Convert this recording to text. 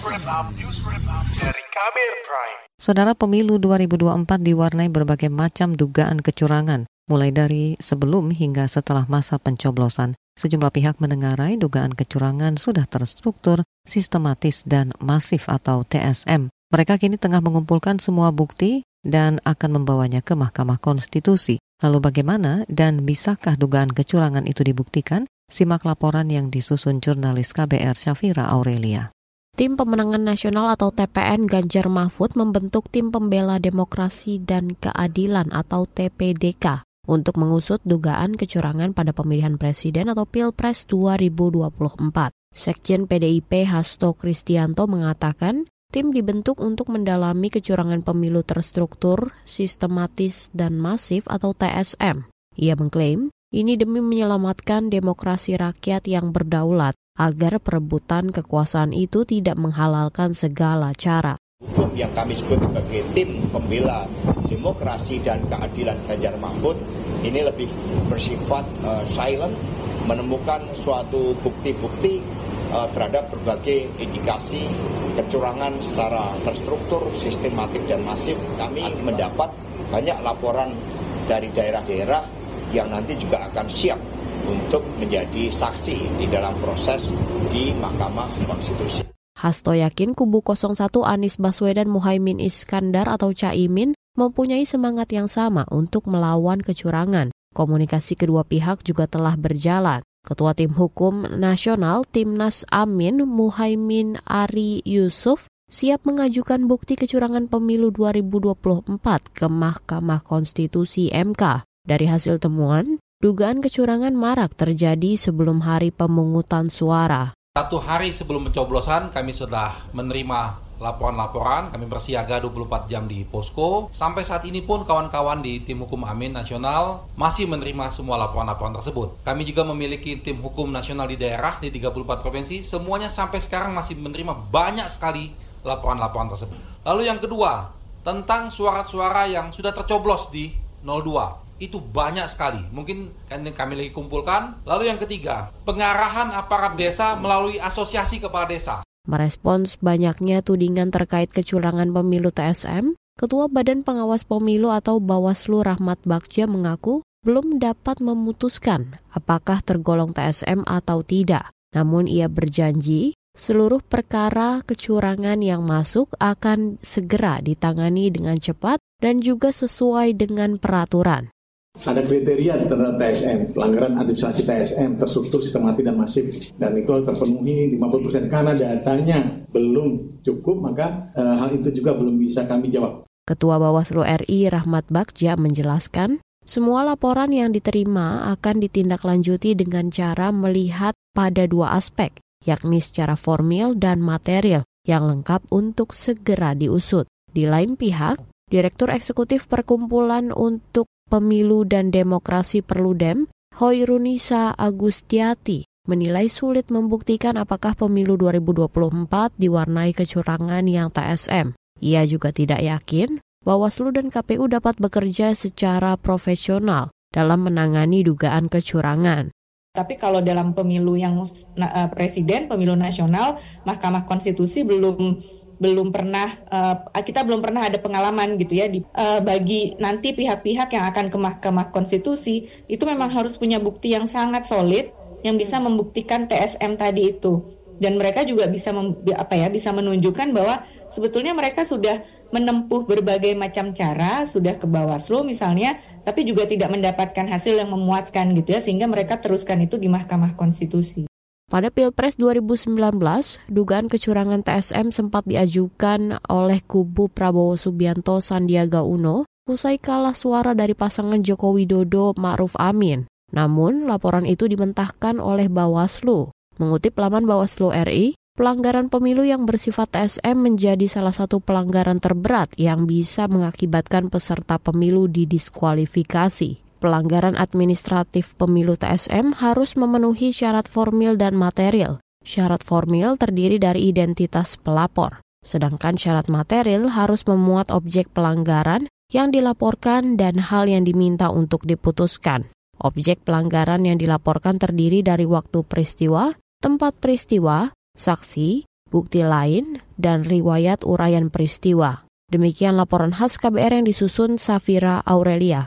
Dari Kabir Prime. Saudara pemilu 2024 diwarnai berbagai macam dugaan kecurangan, mulai dari sebelum hingga setelah masa pencoblosan. Sejumlah pihak mendengarai dugaan kecurangan sudah terstruktur, sistematis, dan masif atau TSM. Mereka kini tengah mengumpulkan semua bukti dan akan membawanya ke Mahkamah Konstitusi. Lalu bagaimana dan bisakah dugaan kecurangan itu dibuktikan? Simak laporan yang disusun jurnalis KBR Syafira Aurelia. Tim Pemenangan Nasional atau TPN Ganjar Mahfud membentuk Tim Pembela Demokrasi dan Keadilan atau TPDK untuk mengusut dugaan kecurangan pada pemilihan presiden atau Pilpres 2024. Sekjen PDIP Hasto Kristianto mengatakan tim dibentuk untuk mendalami kecurangan pemilu terstruktur, sistematis, dan masif atau TSM. Ia mengklaim ini demi menyelamatkan demokrasi rakyat yang berdaulat agar perebutan kekuasaan itu tidak menghalalkan segala cara. Hukum yang kami sebut sebagai tim pembela demokrasi dan keadilan Ganjar Mahfud ini lebih bersifat uh, silent, menemukan suatu bukti-bukti uh, terhadap berbagai indikasi kecurangan secara terstruktur, sistematik dan masif. Kami mendapat banyak laporan dari daerah-daerah yang nanti juga akan siap untuk menjadi saksi di dalam proses di Mahkamah Konstitusi. Hasto yakin kubu 01 Anies Baswedan Muhaimin Iskandar atau Caimin mempunyai semangat yang sama untuk melawan kecurangan. Komunikasi kedua pihak juga telah berjalan. Ketua Tim Hukum Nasional Timnas Amin Muhaimin Ari Yusuf siap mengajukan bukti kecurangan pemilu 2024 ke Mahkamah Konstitusi MK. Dari hasil temuan, dugaan kecurangan marak terjadi sebelum hari pemungutan suara. Satu hari sebelum pencoblosan kami sudah menerima laporan-laporan, kami bersiaga 24 jam di posko. Sampai saat ini pun kawan-kawan di tim hukum Amin Nasional masih menerima semua laporan-laporan tersebut. Kami juga memiliki tim hukum nasional di daerah di 34 provinsi, semuanya sampai sekarang masih menerima banyak sekali laporan-laporan tersebut. Lalu yang kedua, tentang suara-suara yang sudah tercoblos di 02 itu banyak sekali. Mungkin kami lagi kumpulkan. Lalu yang ketiga, pengarahan aparat desa melalui asosiasi kepala desa. Merespons banyaknya tudingan terkait kecurangan pemilu TSM, Ketua Badan Pengawas Pemilu atau Bawaslu Rahmat Bagja mengaku belum dapat memutuskan apakah tergolong TSM atau tidak. Namun ia berjanji seluruh perkara kecurangan yang masuk akan segera ditangani dengan cepat dan juga sesuai dengan peraturan ada kriteria terhadap TSM, pelanggaran administrasi TSM terstruktur, sistematis dan masif dan itu harus terpenuhi 50% karena datanya belum cukup maka e, hal itu juga belum bisa kami jawab. Ketua Bawaslu RI Rahmat Bagja menjelaskan, semua laporan yang diterima akan ditindaklanjuti dengan cara melihat pada dua aspek, yakni secara formil dan material yang lengkap untuk segera diusut. Di lain pihak, Direktur Eksekutif Perkumpulan untuk Pemilu dan Demokrasi Perludem, Hoirunisa Agustiati, menilai sulit membuktikan apakah pemilu 2024 diwarnai kecurangan yang TSM. Ia juga tidak yakin Bawaslu dan KPU dapat bekerja secara profesional dalam menangani dugaan kecurangan. Tapi kalau dalam pemilu yang eh, presiden, pemilu nasional, Mahkamah Konstitusi belum belum pernah uh, kita belum pernah ada pengalaman gitu ya di, uh, bagi nanti pihak-pihak yang akan ke Mahkamah Konstitusi itu memang harus punya bukti yang sangat solid yang bisa membuktikan TSM tadi itu dan mereka juga bisa mem, apa ya bisa menunjukkan bahwa sebetulnya mereka sudah menempuh berbagai macam cara sudah ke Bawaslu misalnya tapi juga tidak mendapatkan hasil yang memuaskan gitu ya sehingga mereka teruskan itu di Mahkamah Konstitusi. Pada Pilpres 2019, dugaan kecurangan TSM sempat diajukan oleh kubu Prabowo Subianto Sandiaga Uno usai kalah suara dari pasangan Joko Widodo Ma'ruf Amin. Namun, laporan itu dimentahkan oleh Bawaslu. Mengutip laman Bawaslu RI, pelanggaran pemilu yang bersifat TSM menjadi salah satu pelanggaran terberat yang bisa mengakibatkan peserta pemilu didiskualifikasi pelanggaran administratif pemilu TSM harus memenuhi syarat formil dan material. Syarat formil terdiri dari identitas pelapor, sedangkan syarat material harus memuat objek pelanggaran yang dilaporkan dan hal yang diminta untuk diputuskan. Objek pelanggaran yang dilaporkan terdiri dari waktu peristiwa, tempat peristiwa, saksi, bukti lain, dan riwayat uraian peristiwa. Demikian laporan khas KBR yang disusun Safira Aurelia.